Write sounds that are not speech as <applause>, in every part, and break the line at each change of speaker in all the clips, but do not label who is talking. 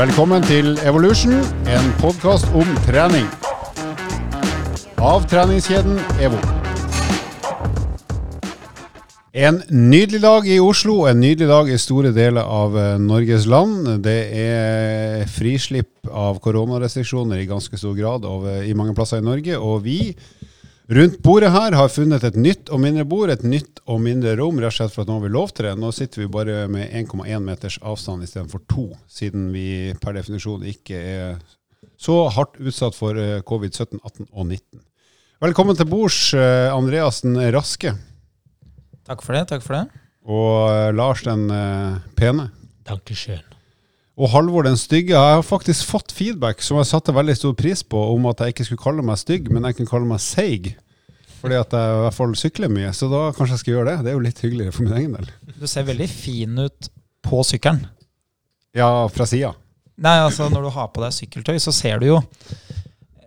Velkommen til Evolution, en podkast om trening. Av treningskjeden EVO. En nydelig dag i Oslo, en nydelig dag i store deler av eh, Norges land. Det er frislipp av koronarestriksjoner i ganske stor grad over, i mange plasser i Norge. Og vi rundt bordet her har funnet et nytt og mindre bord, et nytt og mindre rom, rett og slett for at nå har vi lov til det. Nå sitter vi bare med 1,1 meters avstand istedenfor to, siden vi per definisjon ikke er så hardt utsatt for eh, covid-17, 18 og 19. Velkommen til bords, eh, Andreassen Raske.
Takk for det. takk for det.
Og eh, Lars den pene.
Takk Dankeschön.
Og Halvor den stygge. Jeg har faktisk fått feedback som jeg satte veldig stor pris på, om at jeg ikke skulle kalle meg stygg, men jeg kunne kalle meg seig. Fordi at jeg i hvert fall sykler mye. Så da kanskje jeg skal gjøre det. Det er jo litt hyggeligere for min egen del.
Du ser veldig fin ut på sykkelen.
Ja, fra sida.
Nei, altså Når du har på deg sykkeltøy, så ser du jo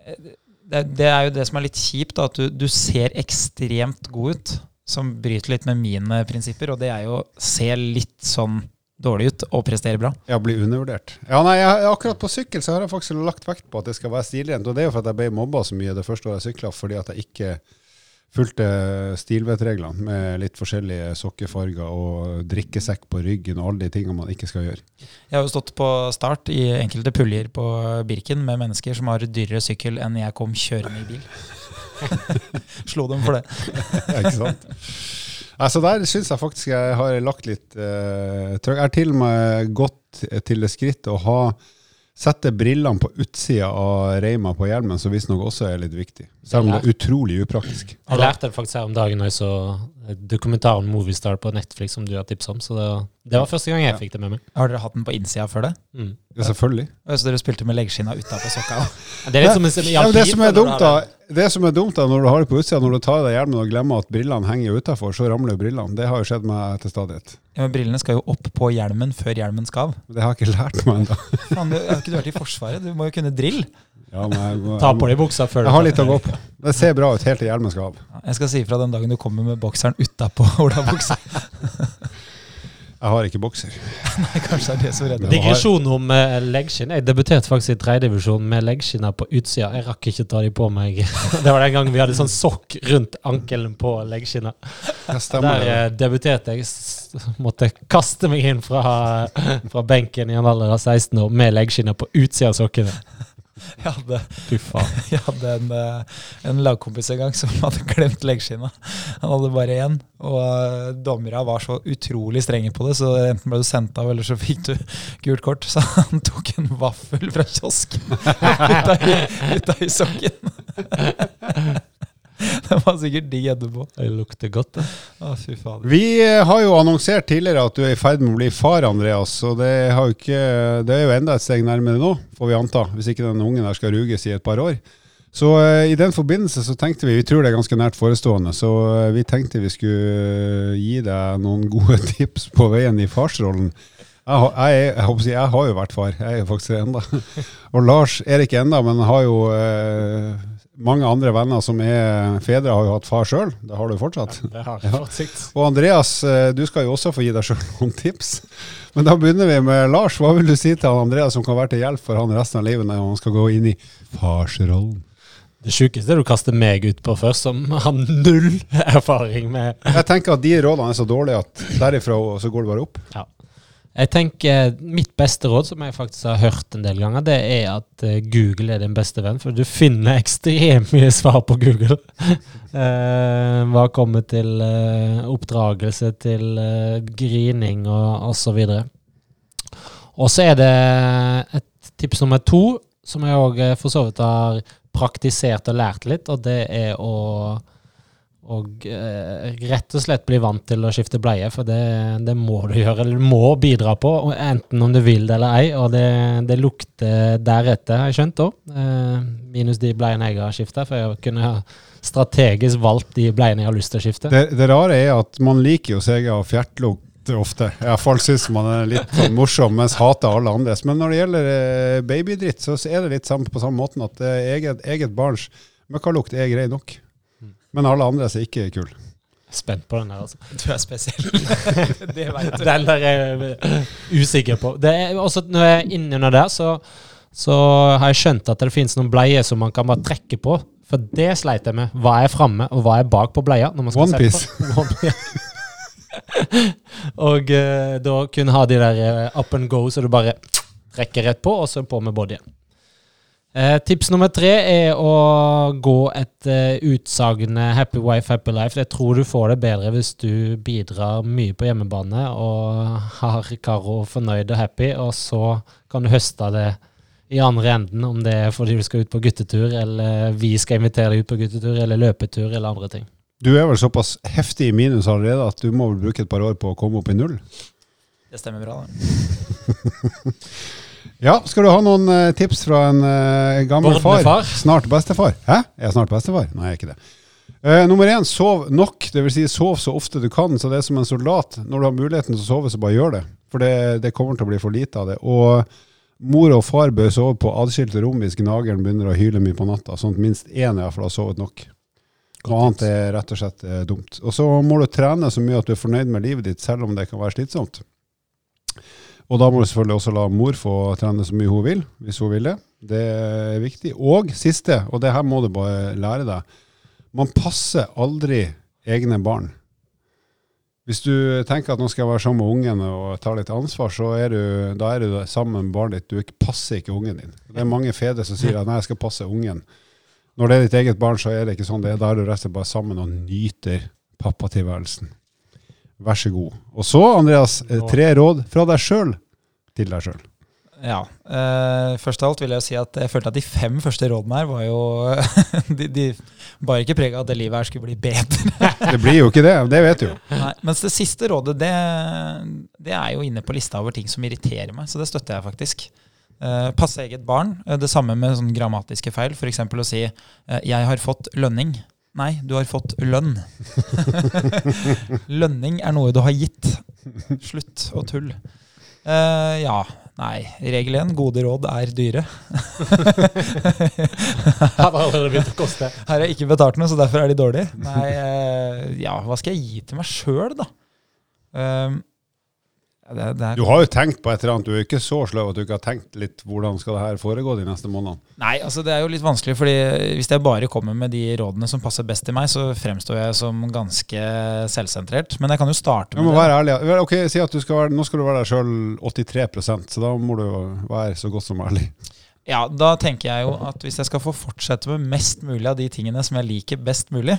Det, det er jo det som er litt kjipt, da, at du, du ser ekstremt god ut. Som bryter litt med mine prinsipper, og det er jo å se litt sånn dårlig ut og prestere bra.
Ja, bli undervurdert. Ja, nei, jeg, Akkurat på sykkel så har jeg faktisk lagt vekt på at det skal være stilrent. Og det er jo for at jeg ble mobba så mye det første året jeg sykla, fordi at jeg ikke fulgte stilvettreglene med litt forskjellige sokkefarger og drikkesekk på ryggen og alle de tingene man ikke skal gjøre.
Jeg har jo stått på start i enkelte puljer på Birken med mennesker som har dyrere sykkel enn jeg kom kjørende i bil. <laughs> <laughs> Slo dem for det.
Ja, ikke sant? Altså Der syns jeg faktisk jeg har lagt litt uh, trøkk. Jeg har til og med gått til det skrittet å ha Sette brillene på utsida av reima på hjelmen, som visstnok også er litt viktig. Selv om det er utrolig upraktisk.
Jeg lærte det faktisk her om dagen da jeg så dokumentaren Moviestar på Netflix som du har tipsa om. Så det var, det var, første gang jeg fikk det med meg.
Har dere hatt den på innsida før det?
Mm. Ja, selvfølgelig.
Så dere spilte med leggskinna utapå sokka òg?
Det er litt som, en,
ja, det, som er dumt da, det som er dumt da, når du har det på utsida, når du tar av deg hjelmen og glemmer at brillene henger utafor, så ramler jo brillene. Det har jo skjedd meg til stadighet.
Ja, men Brillene skal jo opp på hjelmen før hjelmen skal av.
Det har jeg ikke lært meg ennå.
Har ikke du vært i Forsvaret? Du må jo kunne drill.
Ja, jeg,
Ta på deg buksa før
Jeg har litt å gå på. Det ser bra ut helt til hjelmen skal av.
Jeg skal si ifra den dagen du kommer med bokseren utapå <laughs> olabuksa.
Jeg har ikke bokser. <laughs>
Nei, kanskje det er det som redder
Digresjon om uh, leggskinn. Jeg debuterte faktisk i tredjedivisjon med leggskinner på utsida. Jeg rakk ikke ta de på meg. <laughs> det var den gangen vi hadde sånn sokk rundt ankelen på leggskinner. Der uh, debuterte jeg. Måtte kaste meg inn fra, <laughs> fra benken i en alder av 16 år med leggskinner på utsida av sokkene.
Jeg hadde, <laughs> jeg hadde en, eh, en, lagkompis en gang som hadde glemt leggskinna. Han hadde bare én, og uh, dommerne var så utrolig strenge på det, så enten ble du sendt av, eller så fikk du <laughs> gult kort. Så han tok en vaffel fra kiosken <laughs> ut av, ut av sokken. <laughs> Det var sikkert digg etterpå.
Det lukter godt, det.
Å, fy fader.
Vi eh, har jo annonsert tidligere at du er i ferd med å bli far, Andreas. Og det, ikke, det er jo enda et steg nærmere nå, får vi anta. Hvis ikke den ungen der skal ruges i et par år. Så uh, i den forbindelse så tenkte vi, vi tror det er ganske nært forestående, så uh, vi tenkte vi skulle uh, gi deg noen <laughs> gode tips på veien i farsrollen. Jeg, jeg, jeg, jeg, jeg, har jo vært far, jeg er jo faktisk det enda. <laughs> Og Lars er ikke enda, men har jo mange andre venner som er fedre, har jo hatt far sjøl. Det har du fortsatt.
Ja, det har jeg ja.
Og Andreas, eh, du skal jo også få gi deg sjøl noen tips. Men da begynner vi med Lars. Hva vil du si til Andreas som kan være til hjelp for han resten av livet når han skal gå inn i farsrollen?
Det sjukeste er du kaster meg ut på først, som har null erfaring med
Jeg tenker at de rådene er så dårlige at derifra så går det bare opp.
Ja. Jeg tenker Mitt beste råd, som jeg faktisk har hørt en del ganger, det er at uh, Google er din beste venn. For du finner <laughs> ekstremt mye svar på Google. uh, <laughs> hva kommer til uh, oppdragelse, til grining og osv. Og så er det et tips nummer to, som jeg òg for så vidt har praktisert og lært litt, og det er å og eh, rett og slett bli vant til å skifte bleie, for det, det, må du gjøre. Eller du må bidra på, enten om du vil det eller ei. Og det, det lukter deretter, har jeg skjønt òg. Eh, minus de bleiene jeg har skifta, for jeg kunne strategisk valgt de bleiene jeg har lyst til å skifte.
Det, det rare er at man liker jo seg av fjertlukt ofte. Iallfall syns man er litt sånn <laughs> morsom, mens hater alle andres. Men når det gjelder eh, babydritt, så er det litt samme, på samme måten at eget, eget barns møkkalukt er grei nok. Men alle andre er ikke kule.
spent på den her, altså.
Du er spesiell. <laughs>
det vet du. Den der er jeg usikker på. Det er også Når jeg er innunder der, så, så har jeg skjønt at det finnes noen bleier som man kan bare trekke på. For det sleit jeg med. Hva er framme, og hva er bak på bleia?
Onepiece. <laughs> <laughs>
og uh, da kunne ha de der uh, up and go, så du bare trekker rett på, og så på med bodyen. Eh, tips nummer tre er å gå etter eh, utsagnet 'happy wife, happy life'. Jeg tror du får det bedre hvis du bidrar mye på hjemmebane og har Karo fornøyd og happy, og så kan du høste det i andre enden, om det er fordi du skal ut på guttetur, eller vi skal invitere deg ut på guttetur, eller løpetur, eller andre ting.
Du er vel såpass heftig i minus allerede at du må vel bruke et par år på å komme opp i null?
Det stemmer bra, det. <laughs>
Ja, skal du ha noen uh, tips fra en uh, gammel
far?
far? Snart bestefar. Hæ? Er jeg snart bestefar? Nei, jeg er ikke det. Uh, nummer én, sov nok. Det vil si, sov så ofte du kan. Så det er som en soldat. Når du har muligheten til å sove, så bare gjør det. For det, det kommer til å bli for lite av det. Og mor og far bør sove på adskilte rom hvis gnageren begynner å hyle mye på natta. Sånn at minst én iallfall har sovet nok. Noe annet er rett og slett dumt. Og så må du trene så mye at du er fornøyd med livet ditt, selv om det kan være slitsomt. Og da må du selvfølgelig også la mor få trene så mye hun vil, hvis hun vil det. Det er viktig. Og siste, og det her må du bare lære deg, man passer aldri egne barn. Hvis du tenker at nå skal jeg være sammen med ungen og ta litt ansvar, så er du, da er du sammen med barnet ditt. Du passer ikke ungen din. Det er mange fedre som sier at nei, jeg skal passe ungen. Når det er ditt eget barn, så er det ikke sånn. Det er, da er du rett bare sammen og nyter pappatilværelsen. Vær så god. Og så, Andreas, eh, tre råd fra deg sjøl til deg sjøl.
Ja. Eh, først av alt vil jeg si at jeg følte at de fem første rådene her var jo <laughs> De, de bar ikke preg av at det livet her skulle bli bedre. <laughs>
det blir jo ikke det, det vet du jo.
Nei, mens det siste rådet, det, det, er jo inne på lista over ting som irriterer meg, så det støtter jeg faktisk. Eh, passe eget barn. det samme med sånn grammatiske feil. F.eks. å si uh, 'jeg har fått lønning'. Nei, du har fått lønn. <laughs> Lønning er noe du har gitt. Slutt å tulle. Uh, ja. Nei. Regel én gode råd er dyre. <laughs> <laughs>
Her har
jeg ikke betalt noe, så derfor er de dårlige. Nei, uh, ja, hva skal jeg gi til meg sjøl, da? Uh,
det, det du har jo tenkt på et eller annet. Du er ikke så sløv at du ikke har tenkt litt hvordan skal det her foregå de neste månedene?
Nei, altså det er jo litt vanskelig, fordi hvis jeg bare kommer med de rådene som passer best til meg, så fremstår jeg som ganske selvsentrert. Men jeg kan jo starte med
det. Være ærlig. Ok, Si at skal være, nå skal du være deg sjøl 83% så da må du være så godt som ærlig.
Ja, da tenker jeg jo at hvis jeg skal få fortsette med mest mulig av de tingene som jeg liker best mulig,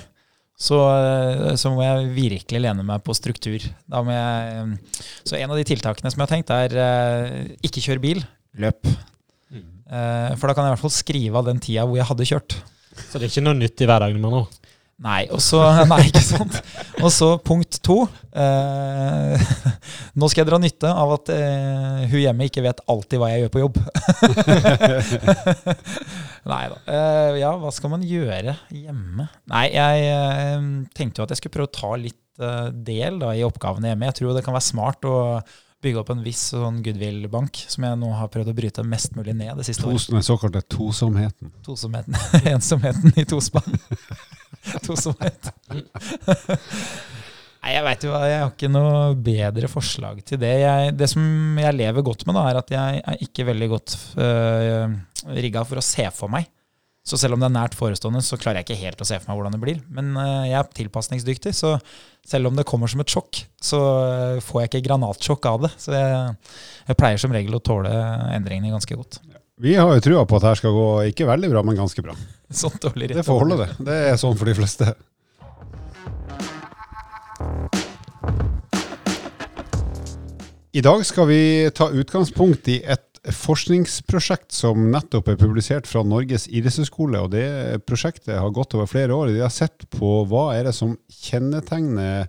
så, eh, så, må jeg virkelig lene meg på struktur. Jeg, eh, så en av de tiltakene som jeg har tenkt, er uh, ikke kjør bil, løp. Mm. For da kan jeg i hvert fall skrive av den tida hvor jeg hadde kjørt.
Så det er ikke noe nytt i hverdagen med nå?
Nei, og så, <laughs> nei, ikke sant. Og så punkt to. Eh, <laughs> nå skal jeg dra nytte av at eh, hun hjemme ikke vet alltid hva jeg gjør på jobb. <laughs> nei da. Eh, ja, hva skal man gjøre hjemme? Nei, jeg eh, tenkte jo at jeg skulle prøve å ta litt eh, del da, i oppgavene hjemme. Jeg tror det kan være smart å bygge opp en viss sånn goodwill-bank, som jeg nå har prøvd å bryte mest mulig ned det siste året.
Den såkalte tosomheten.
Tosomheten. <laughs> Ensomheten i tospann. <laughs> Tosomhet. Nei, jeg veit jo hva, jeg har ikke noe bedre forslag til det. Jeg, det som jeg lever godt med, da, er at jeg er ikke veldig godt uh, rigga for å se for meg. Så selv om det er nært forestående, så klarer jeg ikke helt å se for meg hvordan det blir. Men uh, jeg er tilpasningsdyktig, så selv om det kommer som et sjokk, så uh, får jeg ikke granatsjokk av det. Så jeg, jeg, pleier som regel å tåle endringene ganske godt.
Vi har jo trua på at det skal gå ikke veldig bra, men ganske bra. <laughs>
Sånn dårlig
Det får holde, det. Det er sånn for de fleste. I dag skal vi ta utgangspunkt i et forskningsprosjekt som nettopp er publisert fra Norges idrettshøgskole. og Det prosjektet har gått over flere år. De har sett på hva er det som kjennetegner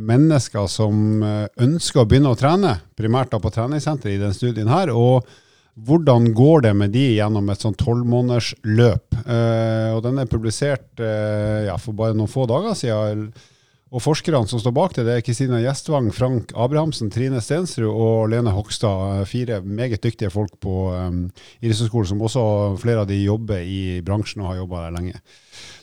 mennesker som ønsker å begynne å trene, primært da på treningssenteret i den studien her. og hvordan går det med de gjennom et sånn tolvmånedersløp? Uh, og den er publisert uh, ja, for bare noen få dager siden. Og forskerne som står bak det, det er Kristina Gjestvang, Frank Abrahamsen, Trine Stensrud og Lene Hogstad. Fire meget dyktige folk på um, idrettshøyskolen, som også flere av de jobber i bransjen og har jobba der lenge.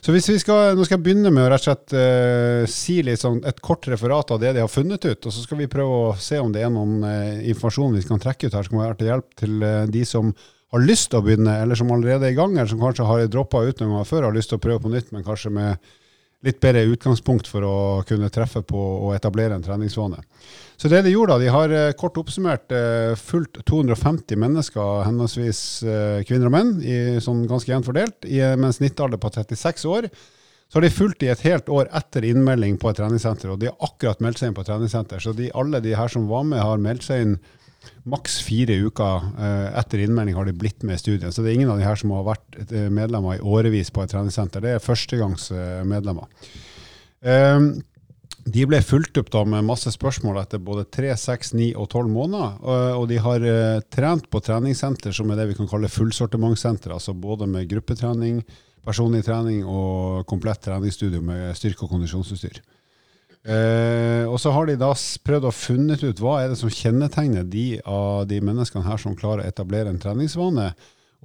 Så hvis vi skal, Nå skal jeg begynne med å rett og slett uh, si litt sånn, et kort referat av det de har funnet ut. Og så skal vi prøve å se om det er noen uh, informasjon vi kan trekke ut her som kan være til hjelp til uh, de som har lyst til å begynne, eller som allerede er i gang, eller som kanskje har droppa ut før og har lyst til å prøve på nytt, men kanskje med litt bedre utgangspunkt for å kunne treffe på å etablere en treningsvane. Så det de gjorde, da, de har eh, kort oppsummert eh, fulgt 250 mennesker, henholdsvis eh, kvinner og menn, i, sånn ganske jevnt fordelt, med en snittalder på 36 år. Så har de fulgt i et helt år etter innmelding på et treningssenter, og de har akkurat meldt seg inn på et treningssenter. Så de, alle de her som var med, har meldt seg inn maks fire uker eh, etter innmelding har de blitt med i studien. Så det er ingen av de her som har vært eh, medlemmer i årevis på et treningssenter. Det er førstegangsmedlemmer. Eh, de ble fulgt opp da med masse spørsmål etter både tre, seks, ni og tolv måneder. Og de har trent på treningssenter som er det vi kan kalle fullsortimentsenter, altså både med gruppetrening, personlig trening og komplett treningsstudio med styrke- og kondisjonsutstyr. Eh, og så har de da prøvd å funnet ut hva er det som kjennetegner de av de menneskene her som klarer å etablere en treningsvane.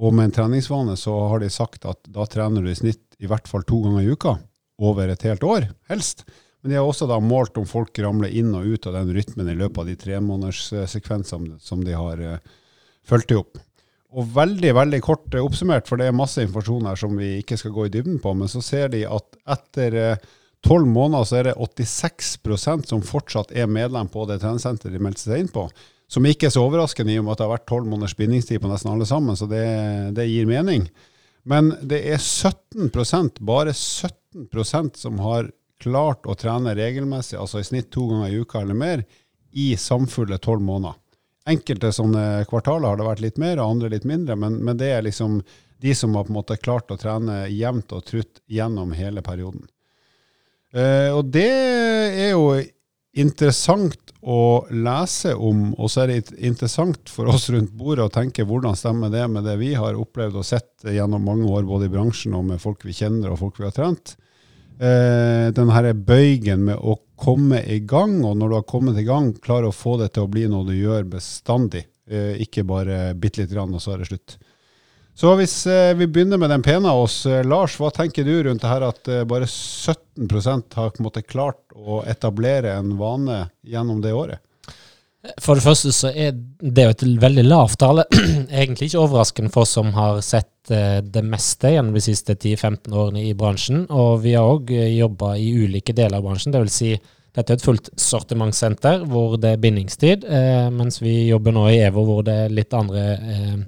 Og med en treningsvane så har de sagt at da trener du i snitt i hvert fall to ganger i uka. Over et helt år, helst. Men de har også da målt om folk ramler inn og ut av den rytmen i løpet av de tremånederssekvensene som de har eh, fulgt opp. Og veldig veldig kort oppsummert, for det er masse informasjon her som vi ikke skal gå i dybden på, men så ser de at etter uh, tolv måneder så er det 86% som fortsatt er medlem på det treningssenteret de meldte seg inn på. Som ikke er så overraskende i og med at det har vært tolv måneders bindingstid på nesten alle sammen, så det, det gir mening. Men det er 17% bare 17% som har klart å trene regelmessig, altså i snitt to ganger i uka eller mer, i samfulle tolv måneder. Enkelte sånne kvartaler har det vært litt mer, og andre litt mindre, men, men det er liksom de som har på en måte klart å trene jevnt og trutt gjennom hele perioden. Uh, og det er jo interessant å lese om, og så er det interessant for oss rundt bordet å tenke hvordan stemmer det med det vi har opplevd og sett gjennom mange år, både i bransjen og med folk vi kjenner og folk vi har trent. Eh, den her bøygen med å komme i gang, og når du har kommet i gang, klare å få det til å bli noe du gjør bestandig. eh, ikke bare bitte lite grann, og så er det slutt. Så hvis eh, vi begynner med den pene av oss, eh, Lars, hva tenker du rundt det her at eh, bare 17% har på en måte klart å etablere en vane gjennom det året?
For det første så er det jo et veldig lavt tall. <clears throat> Egentlig ikke overraskende for oss som har sett det meste gjennom de siste 10-15 årene i bransjen. Og vi har òg jobba i ulike deler av bransjen. Vil si, dette er et fullt sortimentssenter hvor det er bindingstid, mens vi jobber nå i EVO hvor det er litt andre eh,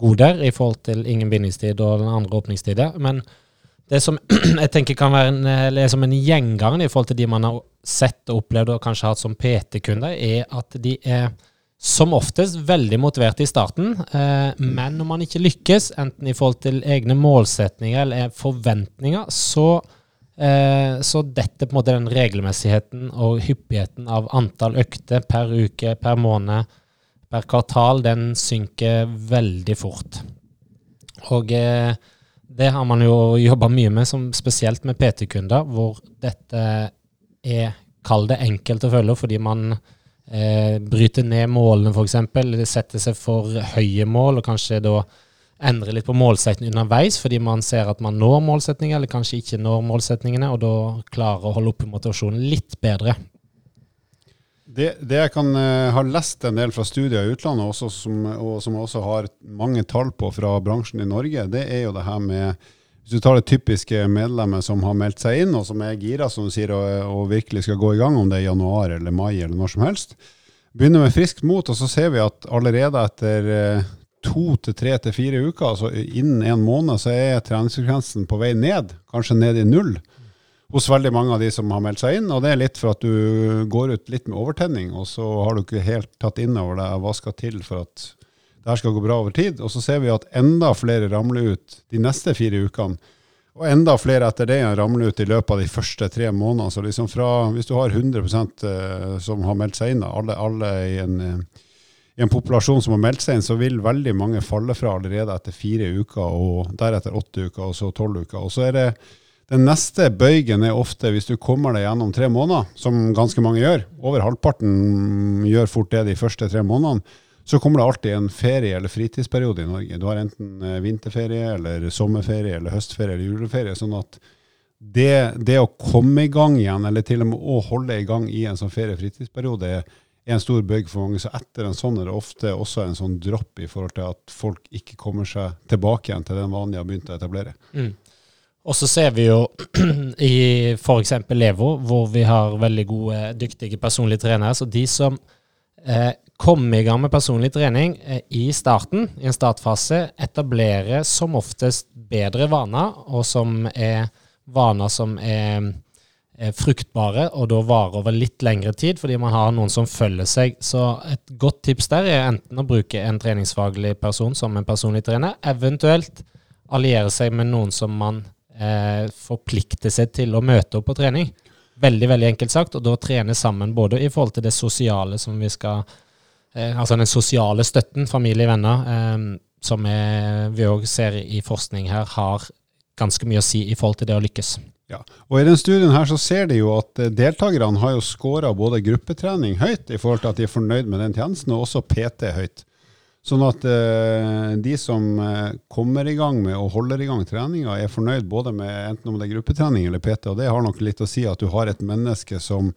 goder i forhold til ingen bindingstid og den andre åpningstider. Men det som <clears throat> jeg tenker kan være en, eller som en gjenganger i forhold til de man har sett og opplevd og kanskje hatt som PT-kunder, er at de er som oftest veldig motiverte i starten, eh, men når man ikke lykkes, enten i forhold til egne målsetninger eller forventninger, så, eh, så detter på en måte den regelmessigheten og hyppigheten av antall økter per uke, per måned, per kvartal, den synker veldig fort. Og eh, det har man jo jobba mye med, som, spesielt med PT-kunder, hvor dette er, kall det enkelt å følge, fordi man eh, bryter ned målene, f.eks. Setter seg for høye mål, og kanskje da endrer litt på målsetningen underveis, fordi man ser at man når målsetninger, eller kanskje ikke når målsetningene, og da klarer å holde oppe motivasjonen litt bedre.
Det, det, jeg kan uh, ha lest en del fra studier i utlandet, også, som, og som jeg også har mange tall på fra bransjen i Norge, det er jo det her med Hvis du tar det typiske medlemmet som har meldt seg inn, og som er gira, som du sier, og, og, virkelig skal gå i gang, om det er januar eller mai eller når som helst, begynner med friskt mot, og så ser vi at allerede etter uh, to til tre til fire uker, altså innen en måned, så er treningsfrekvensen på vei ned, kanskje ned i null hos veldig mange av de som har meldt seg inn. Og det er litt for at du går ut litt med overtenning, og så har du ikke helt tatt inn over deg hva skal til for at det her skal gå bra over tid. Og så ser vi at enda flere ramler ut de neste fire ukene. Og enda flere etter det ramler ut i løpet av de første tre månedene. Så liksom fra, hvis du har 100 eh, som har meldt seg inn, alle, alle i, en, i en populasjon som har meldt seg inn, så vil veldig mange falle fra allerede etter fire uker, og deretter åtte uker, og så tolv uker. Og så er det Den neste bøygen er ofte, hvis du kommer deg gjennom tre måneder, som ganske mange gjør, over halvparten gjør fort det de første tre månedene, så kommer det alltid en ferie- eller fritidsperiode i Norge. Du har enten eh, vinterferie eller sommerferie eller høstferie eller juleferie. sånn at det, det, å komme i gang igjen, eller til og med å holde i gang i en sånn ferie-fritidsperiode, er en stor bøyg for mange. Så etter en sånn er det ofte også en sånn dropp i forhold til at folk ikke kommer seg tilbake igjen til den vanen de har begynt å etablere.
Mm. Og så ser vi jo <clears throat> i f.eks. Levo, hvor vi har veldig gode, dyktige personlige trenere. Så de som eh, kommer i gang med personlig trening eh, i starten, i en startfase, etablerer som oftest bedre vaner, og som er vaner som er, er fruktbare, og da varer over litt lengre tid, fordi man har noen som følger seg. Så et godt tips der er enten å bruke en treningsfaglig person som en personlig trener, eventuelt alliere seg med noen som man eh, forplikte seg til å møte opp på trening. Veldig veldig enkelt sagt, og da trene sammen både i forhold til det sosiale som vi skal eh, Altså den sosiale støtten, familie, venner, eh, som vi òg ser i forskning her, har ganske mye å si i forhold til det å lykkes.
Ja, og I den studien her så ser de jo at eh, deltakerne har jo scora både gruppetrening høyt i forhold til at de er fornøyd med den tjenesten, og også PT høyt. Sånn at eh, de som eh, kommer i gang med og holder i gang treninga, er fornøyd både med enten om det er gruppetrening eller PT. Og det har nok litt å si at du har et menneske som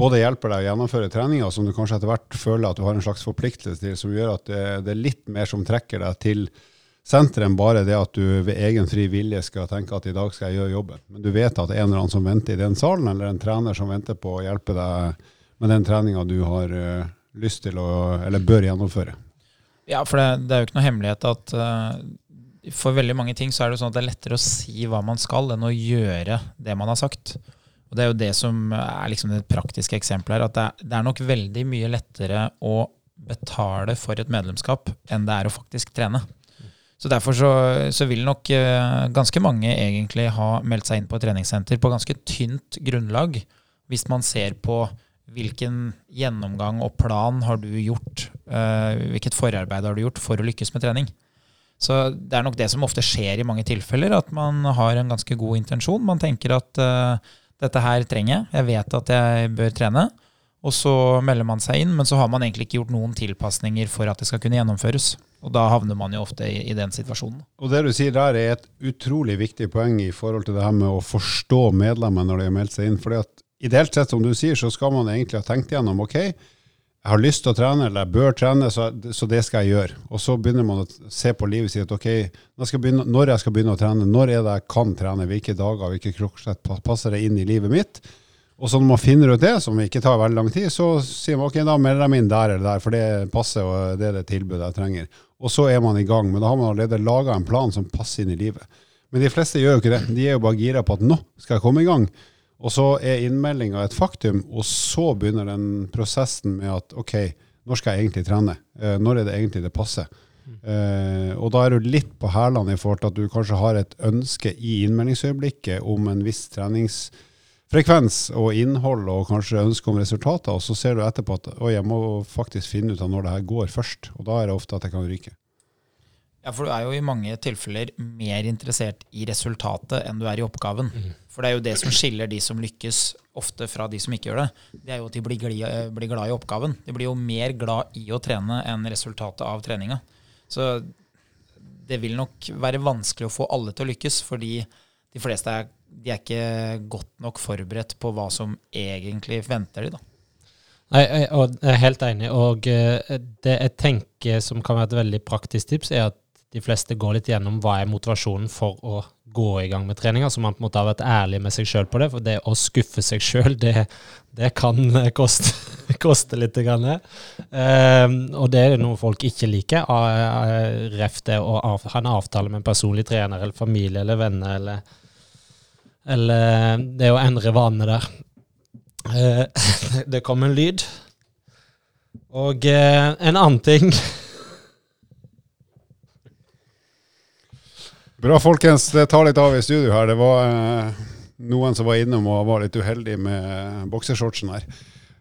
både hjelper deg å gjennomføre treninga, som du kanskje etter hvert føler at du har en slags forpliktelse til, som gjør at det, det er litt mer som trekker deg til senteret enn bare det at du ved egen fri vilje skal tenke at i dag skal jeg gjøre jobben. Men du vet at det er en eller annen som venter i den salen, eller en trener som venter på å hjelpe deg med den treninga du har uh, lyst til å, eller bør gjennomføre.
Ja, for det, det, er jo ikke noe hemmelighet at uh, for veldig mange ting så er det sånn at det er lettere å si hva man skal, enn å gjøre det man har sagt. Og Det er jo det som er liksom det praktiske eksempelet her. At det er, det er nok veldig mye lettere å betale for et medlemskap enn det er å faktisk trene. Så Derfor så, så vil nok uh, ganske mange egentlig ha meldt seg inn på et treningssenter på ganske tynt grunnlag, hvis man ser på hvilken gjennomgang og plan har du gjort? Uh, hvilket forarbeid har du gjort for å lykkes med trening? Så Det er nok det som ofte skjer i mange tilfeller, at man har en ganske god intensjon. Man tenker at uh, dette her trenger jeg, jeg vet at jeg bør trene. Og så melder man seg inn, men så har man egentlig ikke gjort noen tilpasninger for at det skal kunne gjennomføres. Og da havner man jo ofte i, i, den situasjonen.
Og det du sier der er et utrolig viktig poeng i forhold til det her med å forstå medlemmene når de har meldt seg inn. fordi at ideelt sett, som du sier, så skal man egentlig ha tenkt gjennom ok, jeg har lyst til å trene, eller jeg bør trene, så, så, det skal jeg gjøre. Og så begynner man å se på livet sitt. ok, jeg begynne, Når jeg skal begynne å trene, når er det jeg kan trene, hvilke dager, hvilke kroppsslett passer det inn i livet mitt? Og så når man finner ut det, som ikke tar veldig lang tid, så sier man ok, da melder jeg meg inn der eller der, for det passer, og det er det tilbudet jeg trenger. Og så er man i gang. Men da har man allerede laga en plan som passer inn i livet. Men de fleste gjør jo ikke det. De er jo bare gira på at nå skal jeg komme i gang. Og så er innmeldinga et faktum, og så begynner den prosessen med at OK, når skal jeg egentlig trene? Eh, når er det egentlig det passer? Uh, og da er du litt på hælene i forhold til at du kanskje har et ønske i innmeldingsøyeblikket om en viss treningsfrekvens og innhold, og kanskje ønske om resultater, og så ser du etterpå at oi, jeg må faktisk finne ut av når det her går først. Og da er det ofte at jeg kan ryke.
Ja, for du er jo i mange tilfeller mer interessert i resultatet enn du er i oppgaven. Mm. For det er jo det som skiller de som lykkes, ofte fra de som ikke gjør det. Det er jo at de blir glad, eh, blir glad i oppgaven. De blir jo mer glad i å trene enn resultatet av treninga. Så det vil nok være vanskelig å få alle til å lykkes, fordi de fleste er, de er ikke godt nok forberedt på hva som egentlig venter de da.
Nei, jeg er helt enig. Og eh, det jeg tenker som kan være et veldig praktisk tips, er at de fleste går litt gjennom hva er motivasjonen for å gå i gang med treninga, så man på en måte har vært ærlig med seg sjøl på det, for det å skuffe seg sjøl, det, det, kan <laughs> koste, koste litt. Grann. Um, og det er noe folk ikke liker. Ref det å ha en avtale med en personlig trener eller familie eller venner, eller, eller det å endre vanene der. Uh, <laughs> det kom en lyd. Og uh, en annen ting <laughs>
Bra, folkens. Det tar litt av i studio her. Det var eh, noen som var innom og var litt uheldig med boksershortsen her.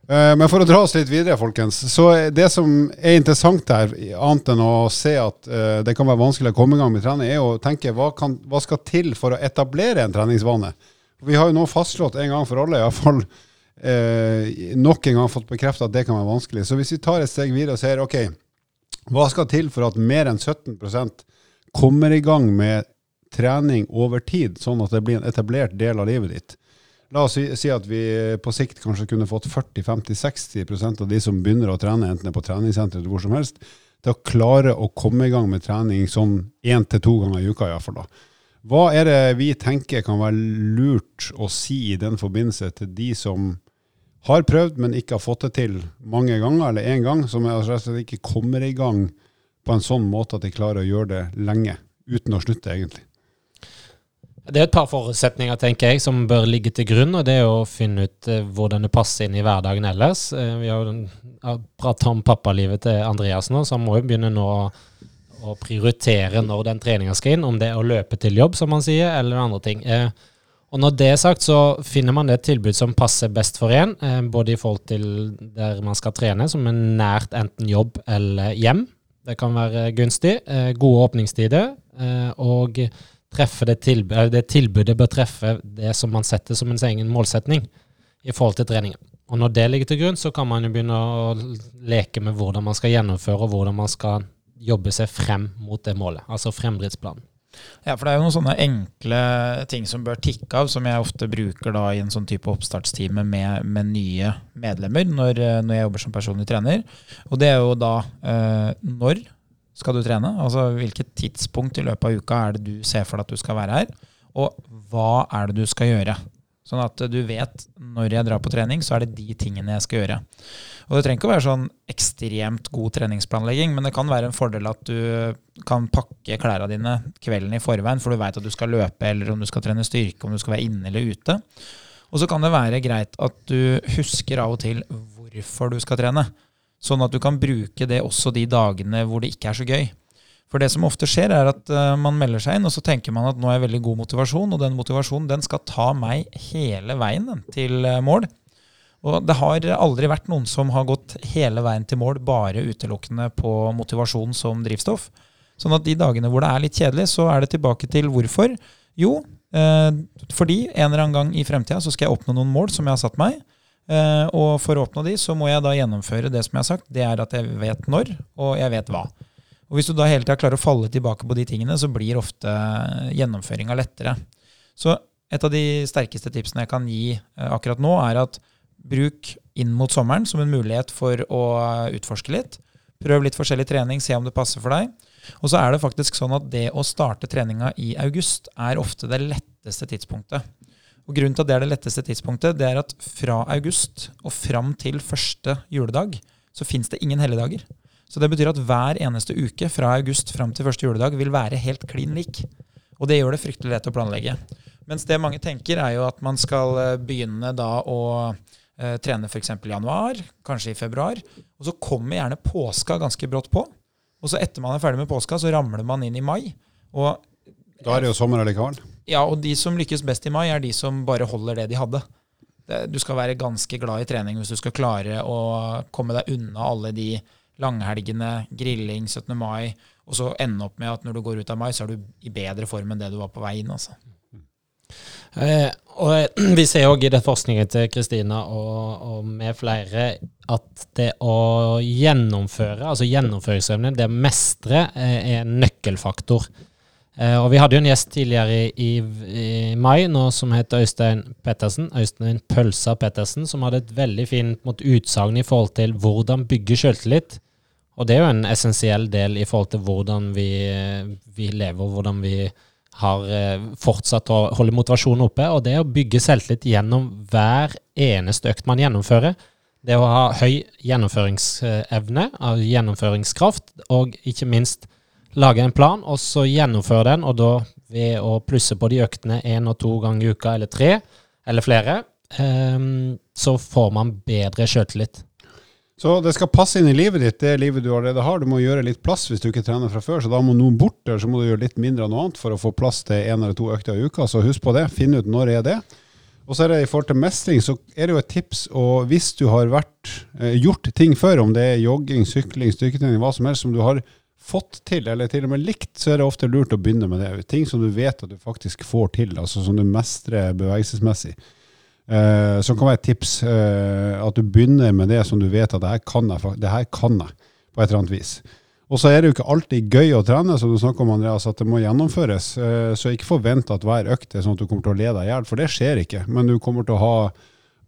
Eh, men for å dra oss litt videre, folkens. Så Det som er interessant her, annet enn å se at eh, det kan være vanskelig å komme i gang med trening, er å tenke hva, kan, hva skal til for å etablere en treningsvane? Vi har jo nå fastslått en gang for alle, iallfall eh, nok en gang fått bekreftet at det kan være vanskelig. Så hvis vi tar et steg videre og ser ok, hva skal til for at mer enn 17% kommer i gang med trening over tid, sånn at det blir en etablert del av livet ditt? La oss si, at vi på sikt kanskje kunne fått 40-50-60% av de som begynner å trene, enten på treningssenter eller hvor som helst, til å klare å komme i gang med trening sånn én til to ganger i uka iallfall. Hva er det vi tenker kan være lurt å si i den forbindelse til de som har prøvd, men ikke har fått det til mange ganger, eller én gang, som slett ikke kommer i gang på en sånn måte at de klarer å gjøre det lenge, uten å slutte, egentlig?
Det er et par forutsetninger tenker jeg, som bør ligge til grunn. og Det er å finne ut eh, hvordan det passer inn i hverdagen ellers. Eh, vi har jo pratet om pappalivet til Andreas nå, så han må jo begynne nå å prioritere når den treninga skal inn. Om det er å løpe til jobb, som han sier, eller andre ting. Eh, og Når det er sagt, så finner man det tilbud som passer best for en. Både i forhold til der man skal trene, som er nært enten jobb eller hjem. Det kan være gunstig. Gode åpningstider. og det, tilbud, det, tilbudet bør treffe det som man setter som ens egen målsetning i forhold til treningen. Og når det ligger til grunn, så kan man jo begynne å leke med hvordan man skal gjennomføre, og hvordan man skal jobbe seg frem mot det målet, altså fremdriftsplanen.
Ja, for det er jo noen sånne enkle ting som bør tikke av, som jeg ofte bruker da i en sånn type oppstartstime med, med nye medlemmer når, når, jeg jobber som personlig trener. Og det er jo da eh, når skal du trene? Altså Hvilket tidspunkt i løpet av uka er det du ser for deg at du skal være her? Og hva er det du skal gjøre? Sånn at du vet når jeg drar på trening, så er det de tingene jeg skal gjøre. Og Det trenger ikke å være sånn ekstremt god treningsplanlegging, men det kan være en fordel at du kan pakke klærne dine kvelden i forveien, for du veit at du skal løpe, eller om du skal trene styrke, om du skal være inne eller ute. Og så kan det være greit at du husker av og til hvorfor du skal trene. Sånn at du kan bruke det også de dagene hvor det ikke er så gøy. For det som ofte skjer, er at uh, man melder seg inn, og så tenker man at nå er jeg veldig god motivasjon, og den motivasjonen den skal ta meg hele veien til uh, mål. Og det har aldri vært noen som har gått hele veien til mål bare utelukkende på motivasjon som drivstoff. Sånn at de dagene hvor det er litt kjedelig, så er det tilbake til hvorfor. Jo, uh, fordi en eller annen gang i fremtida så skal jeg oppnå noen mål som jeg har satt meg. Uh, og for å oppnå de, så må jeg da gjennomføre det som jeg har sagt. Det er at jeg vet når, og jeg vet hva. Og Hvis du da hele tida klarer å falle tilbake på de tingene, så blir ofte gjennomføringa lettere. Så et av de sterkeste tipsene jeg kan gi uh, akkurat nå, er at bruk inn mot sommeren som en mulighet for å utforske litt. Prøv litt forskjellig trening, se om det passer for deg. Og så er det faktisk sånn at det å starte treninga i august er ofte det letteste tidspunktet. Og Grunnen til at det er det letteste tidspunktet, det er at fra august og fram til første juledag så fins det ingen helligdager. Så det betyr at hver eneste uke fra august fram til første juledag vil være helt klin lik. Og det gjør det fryktelig lett å planlegge. Mens det mange tenker, er jo at man skal eh, begynne da å eh, trene f.eks. i januar, kanskje i februar. Og så kommer gjerne påska ganske brått på. Og så etter man er ferdig med påska, så ramler man inn i mai. Og
da er det jo sommer allikevel.
Ja, og de som lykkes best i mai, er de som bare holder det de hadde. Du skal være ganske glad i trening hvis du skal klare å komme deg unna alle de langhelgene, grilling, 17. mai, og så ende opp med at når du går ut av mai, så er du i bedre form enn det du var på vei inn. altså.
Eh, og <clears throat> Vi ser òg i det forskningen til Kristina og, og, med flere at det å gjennomføre, altså gjennomføringsevne, det å mestre, eh, er en nøkkelfaktor. Eh, og Vi hadde jo en gjest tidligere i, i, i mai nå som heter Øystein Pettersen, Øystein Pølsa Pettersen, som hadde et veldig fint utsagn i forhold til hvordan bygge selvtillit. Og det er jo en essensiell del i forhold til hvordan vi, vi lever, hvordan vi har eh, fortsatt å holde motivasjonen oppe. Og det å bygge selvtillit gjennom hver eneste økt man gjennomfører. Det å ha høy gjennomføringsevne, gjennomføringskraft, og ikke minst lage en plan, og så gjennomføre den. Og da ved å plusse på de øktene én og to ganger i uka, eller tre, eller flere, um, så får man bedre sjøltillit.
Så det skal passe inn i livet ditt, det livet du allerede har. Du må gjøre litt plass hvis du ikke trener fra før. Så da må noen bort der, så må du gjøre litt mindre av noe annet for å få plass til én eller to økter i uka. Så husk på det. Finn ut når er det. Og så er det i forhold til mestring, så er det jo et tips, og hvis du har vært, eh, gjort ting før, om det er jogging, sykling, styrketrening, hva som helst, som du har fått til, eller til og med likt, så er det ofte lurt å begynne med det. Ting som du vet at du faktisk får til, altså som du mestrer bevegelsesmessig. Eh, som kan være et tips. Eh, at du begynner med det som du vet at det her kan jeg, det her kan jeg på et eller annet vis. Og så er det jo ikke alltid gøy å trene, som du snakker om, Andreas, at det må gjennomføres. Eh, så ikke forvent at hver økt er sånn at du kommer til å le deg i hjel, for det skjer ikke. Men du kommer til å ha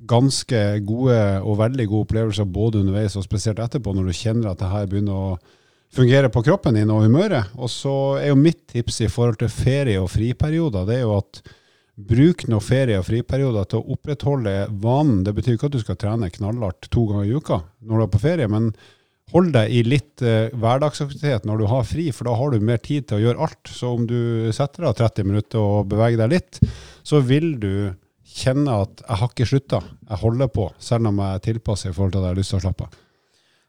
ganske gode og veldig gode opplevelser både underveis og spesielt etterpå, når du kjenner at det her begynner å fungere på kroppen din og humøret. Og så er jo mitt tips i forhold til ferie og friperioder, det er jo at bruk nå ferie og friperioder til å opprettholde vanen. Det betyr ikke at du skal trene knallhardt to ganger i uka når du er på ferie, men hold deg i litt uh, hverdagsaktivitet når du har fri, for da har du mer tid til å gjøre alt. Så om du setter deg 30 minutter og beveger deg litt, så vil du kjenne at jeg har ikke slutta, jeg holder på, selv om jeg tilpasser i forhold til at jeg har lyst til å slappe av.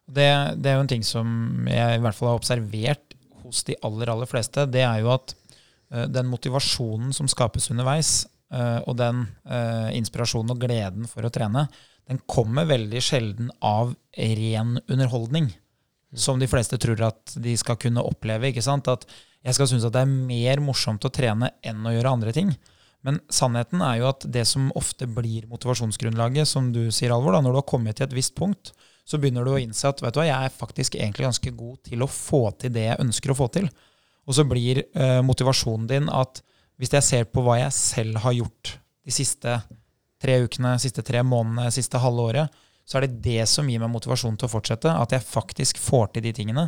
Det, det, er jo en ting som jeg i hvert fall har observert hos de aller, aller fleste. Det er jo at uh, den motivasjonen som skapes underveis, uh, og den uh, inspirasjonen og gleden for å trene, den kommer veldig sjelden av ren underholdning. Som de fleste tror at de skal kunne oppleve. ikke sant? At jeg skal synes at det er mer morsomt å trene enn å gjøre andre ting. Men sannheten er jo at det som ofte blir motivasjonsgrunnlaget, som du sier, Alvor, da, når du har kommet til et visst punkt, så begynner du å innse at vet du hva, jeg er faktisk egentlig ganske god til å få til det jeg ønsker å få til. Og så blir eh, motivasjonen din at hvis jeg ser på hva jeg selv har gjort de siste tre ukene, siste tre månedene, siste halve året, så er det det som gir meg motivasjon til å fortsette. At jeg faktisk får til de tingene.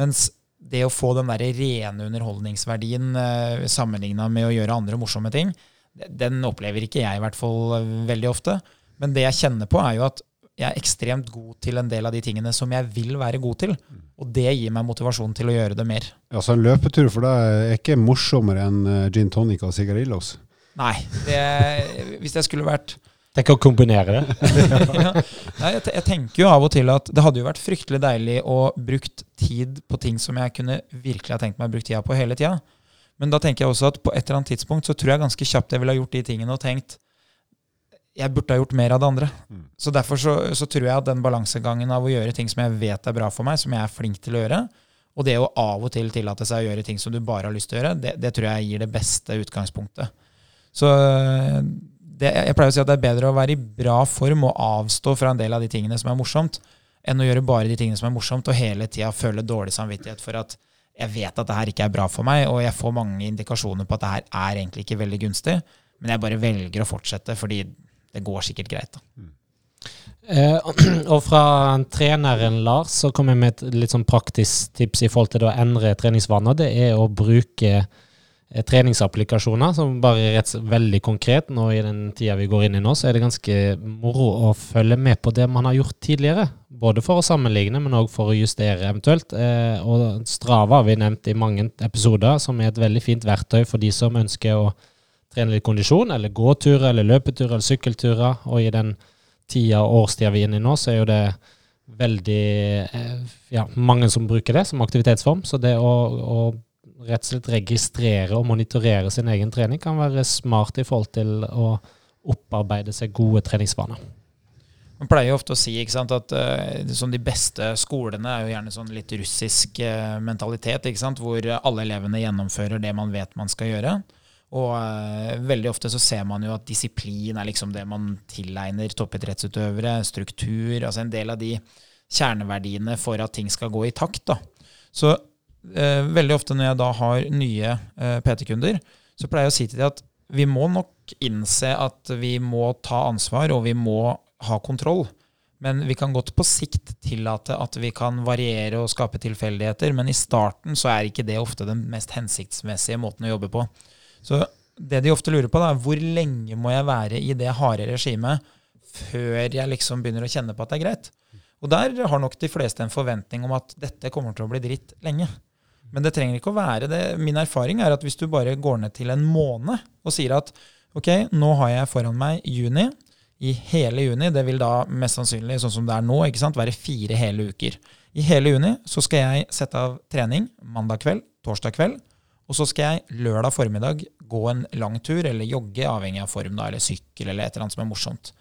Mens det å få den der rene underholdningsverdien eh, sammenligna med å gjøre andre morsomme ting, den opplever ikke jeg i hvert fall veldig ofte. Men det jeg kjenner på, er jo at jeg er ekstremt god til en del av de tingene som jeg vil være god til. Og det gir meg motivasjon til å gjøre det mer.
Ja, Så en løpetur for deg er ikke morsommere enn eh, gin tonic og sigarillos?
Nei. Det, hvis jeg skulle vært
Tenk å kombinere det. <laughs>
ja. Nei, jeg, jeg, tenker jo av og til at det hadde jo vært fryktelig deilig å brukt tid på ting som jeg kunne virkelig ha tenkt meg å bruke tida på hele tida. Men da tenker jeg også at på et eller annet tidspunkt så tror jeg ganske kjapt jeg ville ha gjort de tingene og tenkt jeg burde ha gjort mer av det andre. Mm. Så derfor så, så, tror jeg at den balansegangen av å gjøre ting som jeg vet er bra for meg, som jeg er flink til å gjøre, og det å av og til tillate seg å gjøre ting som du bare har lyst til å gjøre, det, det tror jeg gir det beste utgangspunktet. Så det, jeg pleier å si at det er bedre å være i bra form og avstå fra en del av de tingene som er morsomt, enn å gjøre bare de tingene som er morsomt, og hele tida føle dårlig samvittighet for at jeg vet at det her ikke er bra for meg, og jeg får mange indikasjoner på at det her er egentlig ikke veldig gunstig, men jeg bare velger å fortsette fordi det går sikkert greit. da. Mm.
Eh, <clears throat> og fra treneren Lars så kommer jeg med et litt sånn praktisk tips i forhold til å endre treningsvaner. Det er å bruke eh, treningsapplikasjoner, som bare rett veldig konkret. Nå i den tida vi går inn i nå, så er det ganske moro å følge med på det man har gjort tidligere. Både for å sammenligne, men òg for å justere eventuelt. Eh, og Strava har vi nevnt i mange episoder, som er et veldig fint verktøy for de som ønsker å trene litt kondisjon, eller gåturer, eller løpeturer, eller sykkelturer. Og i den tida og årstida vi er inne i nå, så er jo det veldig eh, ja, mange som bruker det som aktivitetsform. Så det å, å, rett og slett registrere og monitorere sin egen trening kan være smart i forhold til å opparbeide seg gode treningsvaner.
Man pleier jo ofte å si sant, at uh, de beste skolene er jo gjerne sånn litt russisk uh, mentalitet, hvor alle elevene gjennomfører det man vet man skal gjøre. Og uh, veldig ofte så ser man jo at disiplin er liksom det man tilegner toppidrettsutøvere. Struktur, altså en del av de kjerneverdiene for at ting skal gå i takt. da. Så uh, veldig ofte når jeg da har nye uh, PT-kunder, så pleier jeg å si til dem at vi må nok innse at vi må ta ansvar, og vi må ha kontroll. Men vi kan godt på sikt tillate at vi kan variere og skape tilfeldigheter. Men i starten så er ikke det ofte den mest hensiktsmessige måten å jobbe på. Så det de ofte lurer på, da, er hvor lenge må jeg være i det harde regimet før jeg liksom begynner å kjenne på at det er greit? Og der har nok de fleste en forventning om at dette kommer til å bli dritt lenge. Men det trenger ikke å være det. Min erfaring er at hvis du bare går ned til en måned og sier at ok, nå har jeg foran meg juni, i hele juni, det vil da mest sannsynlig, sånn som det er nå, ikke sant, være fire hele uker. I hele juni så skal jeg sette av trening mandag kveld, torsdag kveld Og så skal jeg lørdag formiddag gå en lang tur eller jogge, avhengig av form, da, eller sykkel eller et eller annet som er morsomt.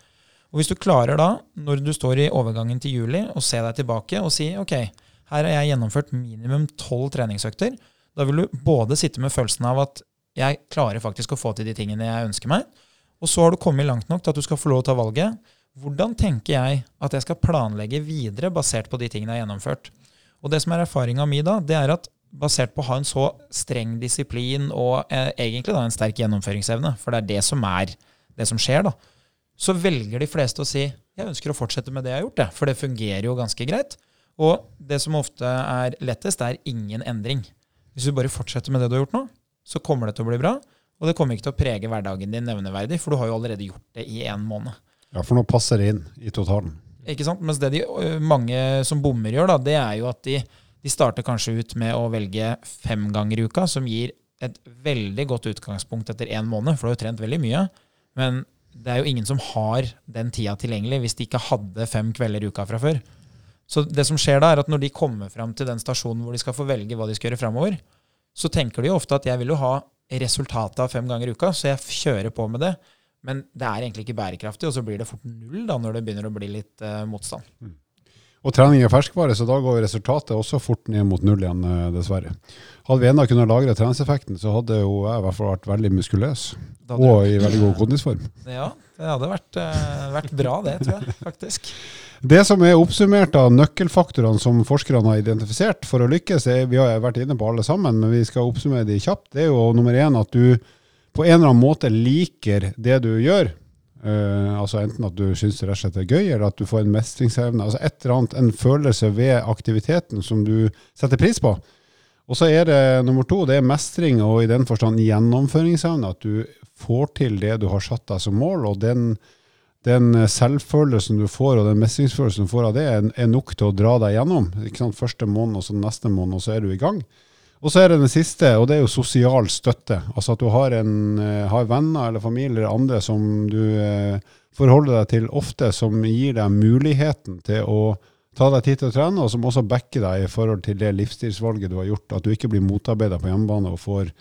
Og Hvis du klarer da, når du står i overgangen til juli, å se deg tilbake og si ok, her har jeg gjennomført minimum tolv treningsøkter, da vil du både sitte med følelsen av at jeg klarer faktisk å få til de tingene jeg ønsker meg, og så har du kommet langt nok til at du skal få lov til å ta valget. Hvordan tenker jeg at jeg skal planlegge videre basert på de tingene jeg har gjennomført? Og det som er erfaringa mi da, det er at basert på å ha en så streng disiplin og eh, egentlig da en sterk gjennomføringsevne, for det er det som er det som skjer, da, så velger de fleste å si jeg ønsker å fortsette med det jeg har gjort, det, for det fungerer jo ganske greit. Og det som ofte er lettest, er ingen endring. Hvis du bare fortsetter med det du har gjort nå, så kommer det til å bli bra. Og det kommer ikke til å prege hverdagen din nevneverdig, for du har jo allerede gjort det i én måned.
Ja, for nå passer det inn i totalen.
Ikke sant? Mens det de mange som bommer gjør, da, det er jo at de, de starter kanskje ut med å velge fem ganger i uka, som gir et veldig godt utgangspunkt etter én måned, for du har jo trent veldig mye. Men det er jo ingen som har den tida tilgjengelig hvis de ikke hadde fem kvelder i uka fra før. Så det som skjer da, er at når de kommer fram til den stasjonen hvor de skal få velge hva de skal gjøre framover, så tenker de jo ofte at jeg vil jo ha resultatet av fem ganger i uka, så jeg kjører på med det. Men det er egentlig ikke bærekraftig, og så blir det fort null da når det begynner å bli litt uh, motstand. Mm.
Og trening er ferskvare, så da går resultatet også fort ned mot null igjen, eh, dessverre. Hadde vi ennå kunnet lagre treningseffekten, så hadde jo jeg i hvert fall vært veldig muskuløs. Og i veldig god kondisform.
Ja, det hadde vært, uh, vært bra, det, tror jeg faktisk.
Det som er oppsummert av nøkkelfaktorene som forskerne har identifisert for å lykkes, er, vi har vært inne på alle sammen, men vi skal oppsummere de kjapt. Det er jo nummer én at du på en eller annen måte liker det du gjør. Uh, altså Enten at du syns det rett og slett er gøy, eller at du får en mestringsevne. Altså et eller annet, En følelse ved aktiviteten som du setter pris på. Og så er det nummer to, det er mestring og i den forstand gjennomføringsevne. At du får til det du har satt deg som mål. og den den selvfølelsen du får, og den mestringsfølelsen du får av det, er, nok til å dra deg gjennom. Første måned, og så neste måned, og så er du i gang. Og så er det den siste, og det er jo sosial støtte. Altså at du har, en, eh, har venner eller familie eller andre som du eh, forholder deg til ofte, som gir deg muligheten til å ta deg tid til å trene, og som også backer deg i forhold til det livsstilsvalget du har gjort. At du ikke blir motarbeida på hjemmebane og får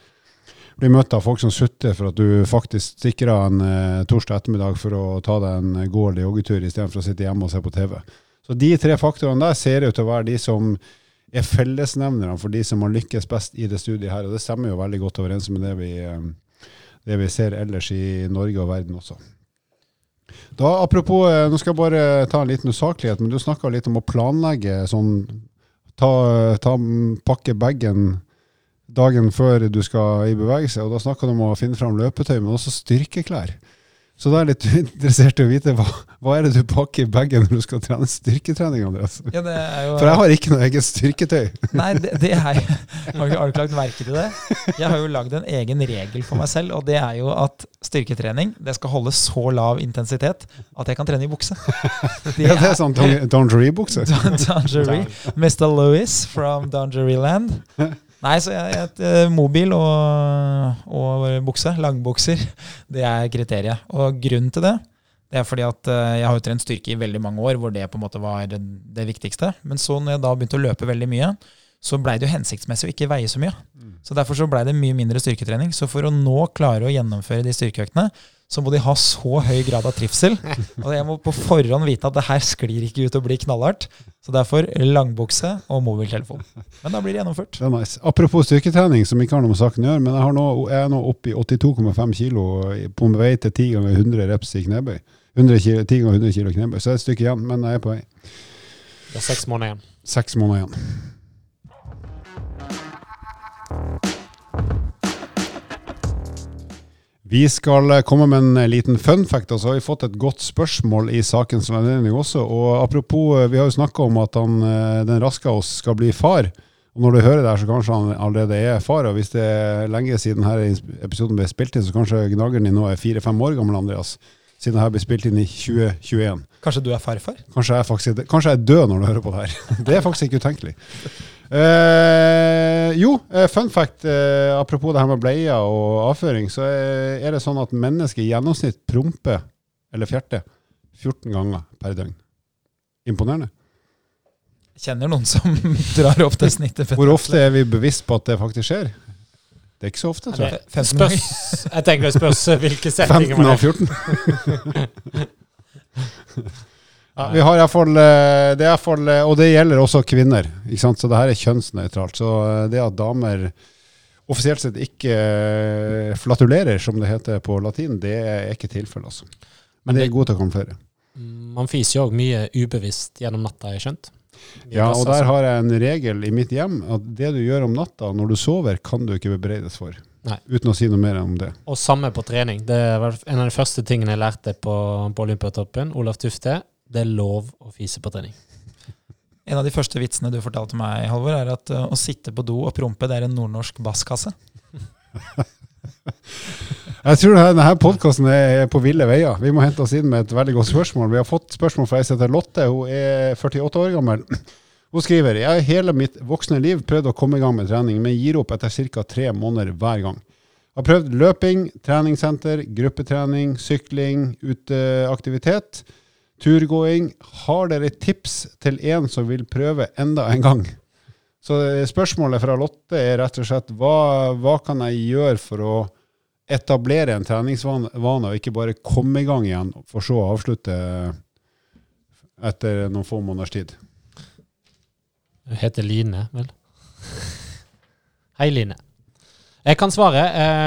blir møtt av folk som sutter for at du faktisk stikker av en eh, torsdag ettermiddag for å ta deg en gå- eller joggetur istedenfor å sitte hjemme og se på TV. Så de tre faktorene der ser ut til å være de som er fellesnevnerne for de som har lykkes best i det studiet her. Og det stemmer jo veldig godt overens med det vi, eh, det vi ser ellers i Norge og verden også. Da, apropos, eh, Nå skal jeg bare ta en liten usaklighet, men du snakka litt om å planlegge sånn ta, ta, Pakke bagen dagen før du skal i bevegelse. Og da snakka du om å finne fram løpetøy, men også styrkeklær. Så da er jeg litt interessert i å vite hva, hva er det du pakker i bagen når du skal trene styrketrening? Andreas?
Ja, jo,
For jeg har ikke noe eget styrketøy.
Nei, det, det er, har du ikke lagt merke til det? Jeg har jo lagd en egen regel for meg selv, og det er jo at styrketrening det skal holde så lav intensitet at jeg kan trene i bukse.
Det <laughs> ja, det er sånn Dongerie-bukse?
Dongerie. Mr. Louis from Dongerie Land. <laughs> Nei, så jeg, et, uh, mobil og, og, bukse, langbukser, det er kriteriet. Og grunnen til det, det er fordi at uh, jeg har jo trent styrke i veldig mange år, hvor det på en måte var det, det viktigste. Men så når jeg da begynte å løpe veldig mye, så blei det jo hensiktsmessig å ikke veie så mye. Mm. Så derfor så blei det mye mindre styrketrening. Så for å nå klare å gjennomføre de styrkeøktene, så må de ha så høy grad av trivsel. <laughs> Og jeg må på forhånd vite at det her sklir ikke ut og blir knallhardt. Så derfor langbukse og mobiltelefon. Men da blir det gjennomført.
Det nice. Apropos styrketrening, som ikke har noe med saken å gjøre, men jeg, nå, jeg er nå oppe i 82,5 kg på vei til 10 ganger 100 reps i knebøy. 100 kilo, 10 ganger 100 kilo knebøy. Så det er et stykke igjen, men jeg er på vei.
Det er seks måneder igjen.
Seks måneder igjen. Vi skal eh, komme med en eh, liten fun fact. og så har vi fått et godt spørsmål i sakens anledning også. og Apropos, eh, vi har jo snakka om at han, den raske av oss skal bli far. Og Når du hører det her, så kanskje han allerede er far. og Hvis det er lenge siden denne episoden ble spilt inn, så kanskje gnageren din nå er fire-fem år gammel, Andreas. Siden det her ble spilt inn i 2021.
Kanskje du er farfar?
Kanskje jeg, faktisk, kanskje jeg er død når du hører på det her. <laughs> Det er faktisk ikke utenkelig. Eh, jo, eh, fun fact eh, apropos det her med bleier og avføring, så er det sånn at mennesker i gjennomsnitt promper eller fjerter 14 ganger per døgn. Imponerende.
Jeg kjenner noen som <laughs> drar opp det snittet.
Hvor ofte er vi bevisst på at det faktisk skjer? Det er ikke så ofte, tror jeg.
Det spørs, jeg tenker det spørs hvilke settinger
15 av 14. <laughs> ja, vi har iallfall Det er iallfall Og det gjelder også kvinner, ikke sant? så det her er kjønnsnøytralt. Så det at damer offisielt sett ikke flatulerer, som det heter på latin, det er ikke tilfellet, altså. Men det er godt å kamuflere.
Man fiser jo òg mye ubevisst gjennom natta, har jeg skjønt.
Ja, og der har jeg en regel i mitt hjem at det du gjør om natta når du sover, kan du ikke bebreides for. Nei. Uten å si noe mer om det.
Og samme på trening. Det var en av de første tingene jeg lærte på, på Olympiatoppen. Olaf Tufte. Det er lov å fise på trening. <laughs>
En av de første vitsene du fortalte meg, Halvor, er at uh, å sitte på do og prompe, det er en nordnorsk basskasse. <laughs>
Jeg tror denne podkasten er på ville veier. Vi må hente oss inn med et veldig godt spørsmål. Vi har fått spørsmål fra ei som heter Lotte. Hun er 48 år gammel. <clears throat> Hun skriver jeg har hele mitt voksne liv prøvd å komme i gang med trening, men gir opp etter ca. tre måneder hver gang. Jeg har prøvd løping, treningssenter, gruppetrening, sykling, uteaktivitet, turgåing. Har dere tips til en som vil prøve enda en gang? Så spørsmålet fra Lotte er rett og slett hva, hva kan jeg gjøre for å etablere en treningsvane og ikke bare komme i gang igjen, for så å avslutte etter noen få måneders tid?
Hun heter Line, vel? Hei, Line. Jeg kan svare,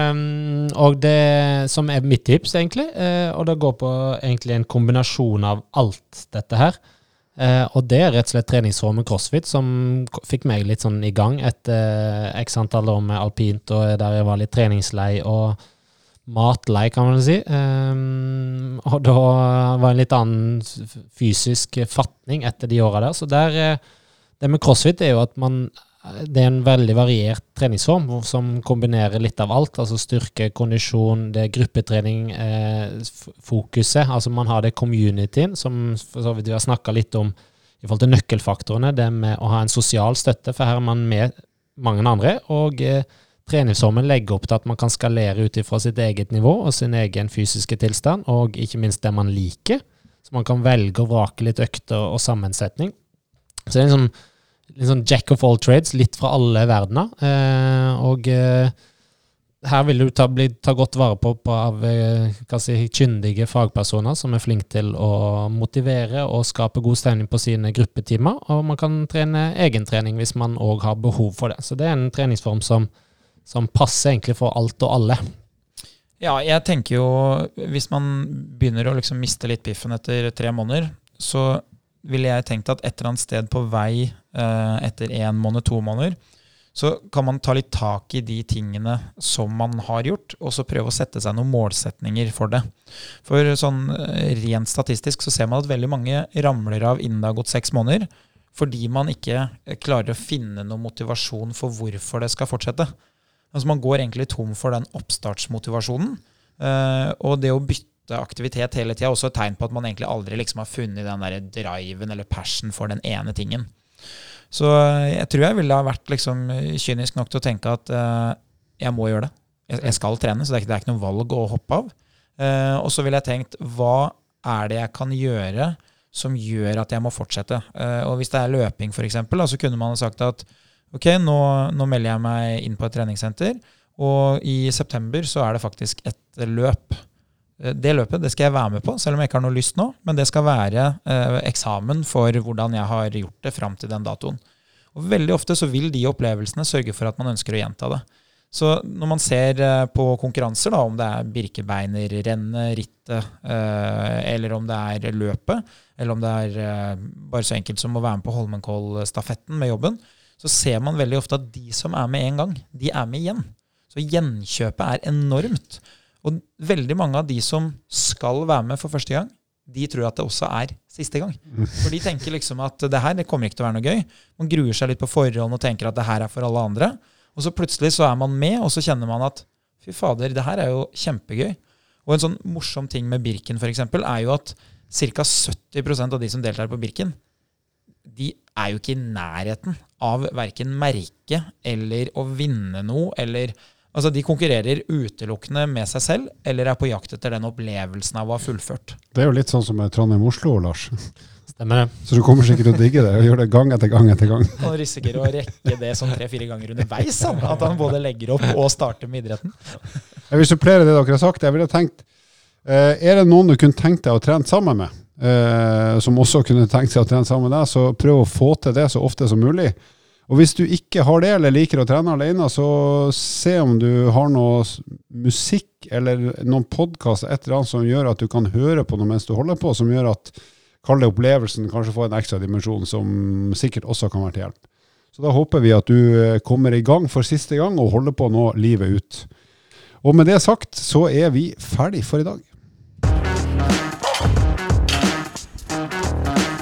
um, og det som er mitt tips, egentlig, uh, og det går på egentlig en kombinasjon av alt dette her. Uh, og det er rett og slett treningsformen crossfit som fikk meg litt sånn i gang etter uh, x antall år med alpint, og der jeg var litt treningslei og matlei, kan man si. Um, og da var en litt annen fysisk fatning etter de åra der. Så der, eh, det med crossfit er jo at man det er en veldig variert treningsform som kombinerer litt av alt. altså Styrke, kondisjon, det er gruppetrening, eh, fokuset. altså Man har det communityen, som vi har snakka litt om i forhold til nøkkelfaktorene. Det med å ha en sosial støtte, for her er man med mange andre. og eh, Treningsformen legger opp til at man kan skalere ut ifra sitt eget nivå og sin egen fysiske tilstand, og ikke minst det man liker. Så man kan velge og vrake litt økter og sammensetning. Så det er sånn litt sånn jack of all trades, litt fra alle verdener. Eh, og eh, her vil du ta, bli ta godt vare på, på av eh, si, kyndige fagpersoner som er flinke til å motivere og skape god stemning på sine gruppetimer. Og man kan trene egentrening hvis man òg har behov for det. Så det er en treningsform som, som passer egentlig for alt og alle.
Ja, jeg tenker jo hvis man begynner å liksom miste litt piffen etter tre måneder, så ville jeg tenkt at et eller annet sted på vei eh, etter én måned, to måneder, så kan man ta litt tak i de tingene som man har gjort, og så prøve å sette seg noen målsetninger for det. For sånn eh, rent statistisk så ser man at veldig mange ramler av innen det har gått seks måneder, fordi man ikke klarer å finne noen motivasjon for hvorfor det skal fortsette. Altså Man går egentlig tom for den oppstartsmotivasjonen. Eh, og det å bytte aktivitet hele tida også et tegn på at man egentlig aldri liksom har funnet den der driven eller passion for den ene tingen. Så eh, jeg tror jeg ville ha vært liksom kynisk nok til å tenke at uh, jeg må gjøre det. Jeg, jeg skal trene, så det er, ikke, det er, ikke, noe valg å hoppe av. Uh, og så ville jeg tenkt hva er det jeg kan gjøre som gjør at jeg må fortsette? Uh, og hvis det er løping, f.eks., så kunne man sagt at ok, nå, nå melder jeg meg inn på et treningssenter, og i september så er det faktisk et løp. Eh, det løpet det skal jeg være med på, selv om jeg ikke har noe lyst nå. Men det skal være eh, eksamen for hvordan jeg har gjort det fram til den datoen. Og Veldig ofte så vil de opplevelsene sørge for at man ønsker å gjenta det. Så når man ser eh, på konkurranser, da, om det er Birkebeinerrennet, rittet, eh, eller om det er løpet, eller om det er eh, bare så enkelt som å være med på Holmenkollstafetten med jobben, så ser man veldig ofte at de som er med én gang, de er med igjen. Så gjenkjøpet er enormt. Og veldig mange av de som skal være med for første gang, de tror at det også er siste gang. For de tenker liksom at det her det kommer ikke til å være noe gøy. Man gruer seg litt på forhånd og tenker at det her er for alle andre. Og så plutselig så er man med, og så kjenner man at fy fader, det her er jo kjempegøy. Og en sånn morsom ting med Birken eksempel, er jo at ca. 70% av de som deltar på Birken, de er jo ikke i nærheten av verken merke eller å vinne noe eller Altså De konkurrerer utelukkende med seg selv, eller er på jakt etter den opplevelsen av å ha fullført.
Det er jo litt sånn som med Trondheim-Oslo, Lars.
Stemmer det.
Så du kommer sikkert til å digge det og gjøre det gang etter gang etter gang.
Han risikerer å rekke det sånn tre-fire ganger underveis. Han. At han både legger opp og starter med idretten.
Jeg vil supplere det dere har sagt. Jeg ville tenkt, eh, Er det noen du kunne tenkt deg å trene sammen med, eh, som også kunne tenkt seg å trene sammen med deg, så prøv å få til det så ofte som mulig. Og hvis du ikke har det, eller liker å trene alene, så se om du har noe musikk eller noen podkast et eller annet som gjør at du kan høre på noe mens du holder på, som gjør at kall det opplevelsen kanskje får en ekstra dimensjon, som sikkert også kan være til hjelp. Så da håper vi at du eh, kommer i gang for siste gang og holder på nå livet ut. Og med det sagt så er vi ferdig for i dag.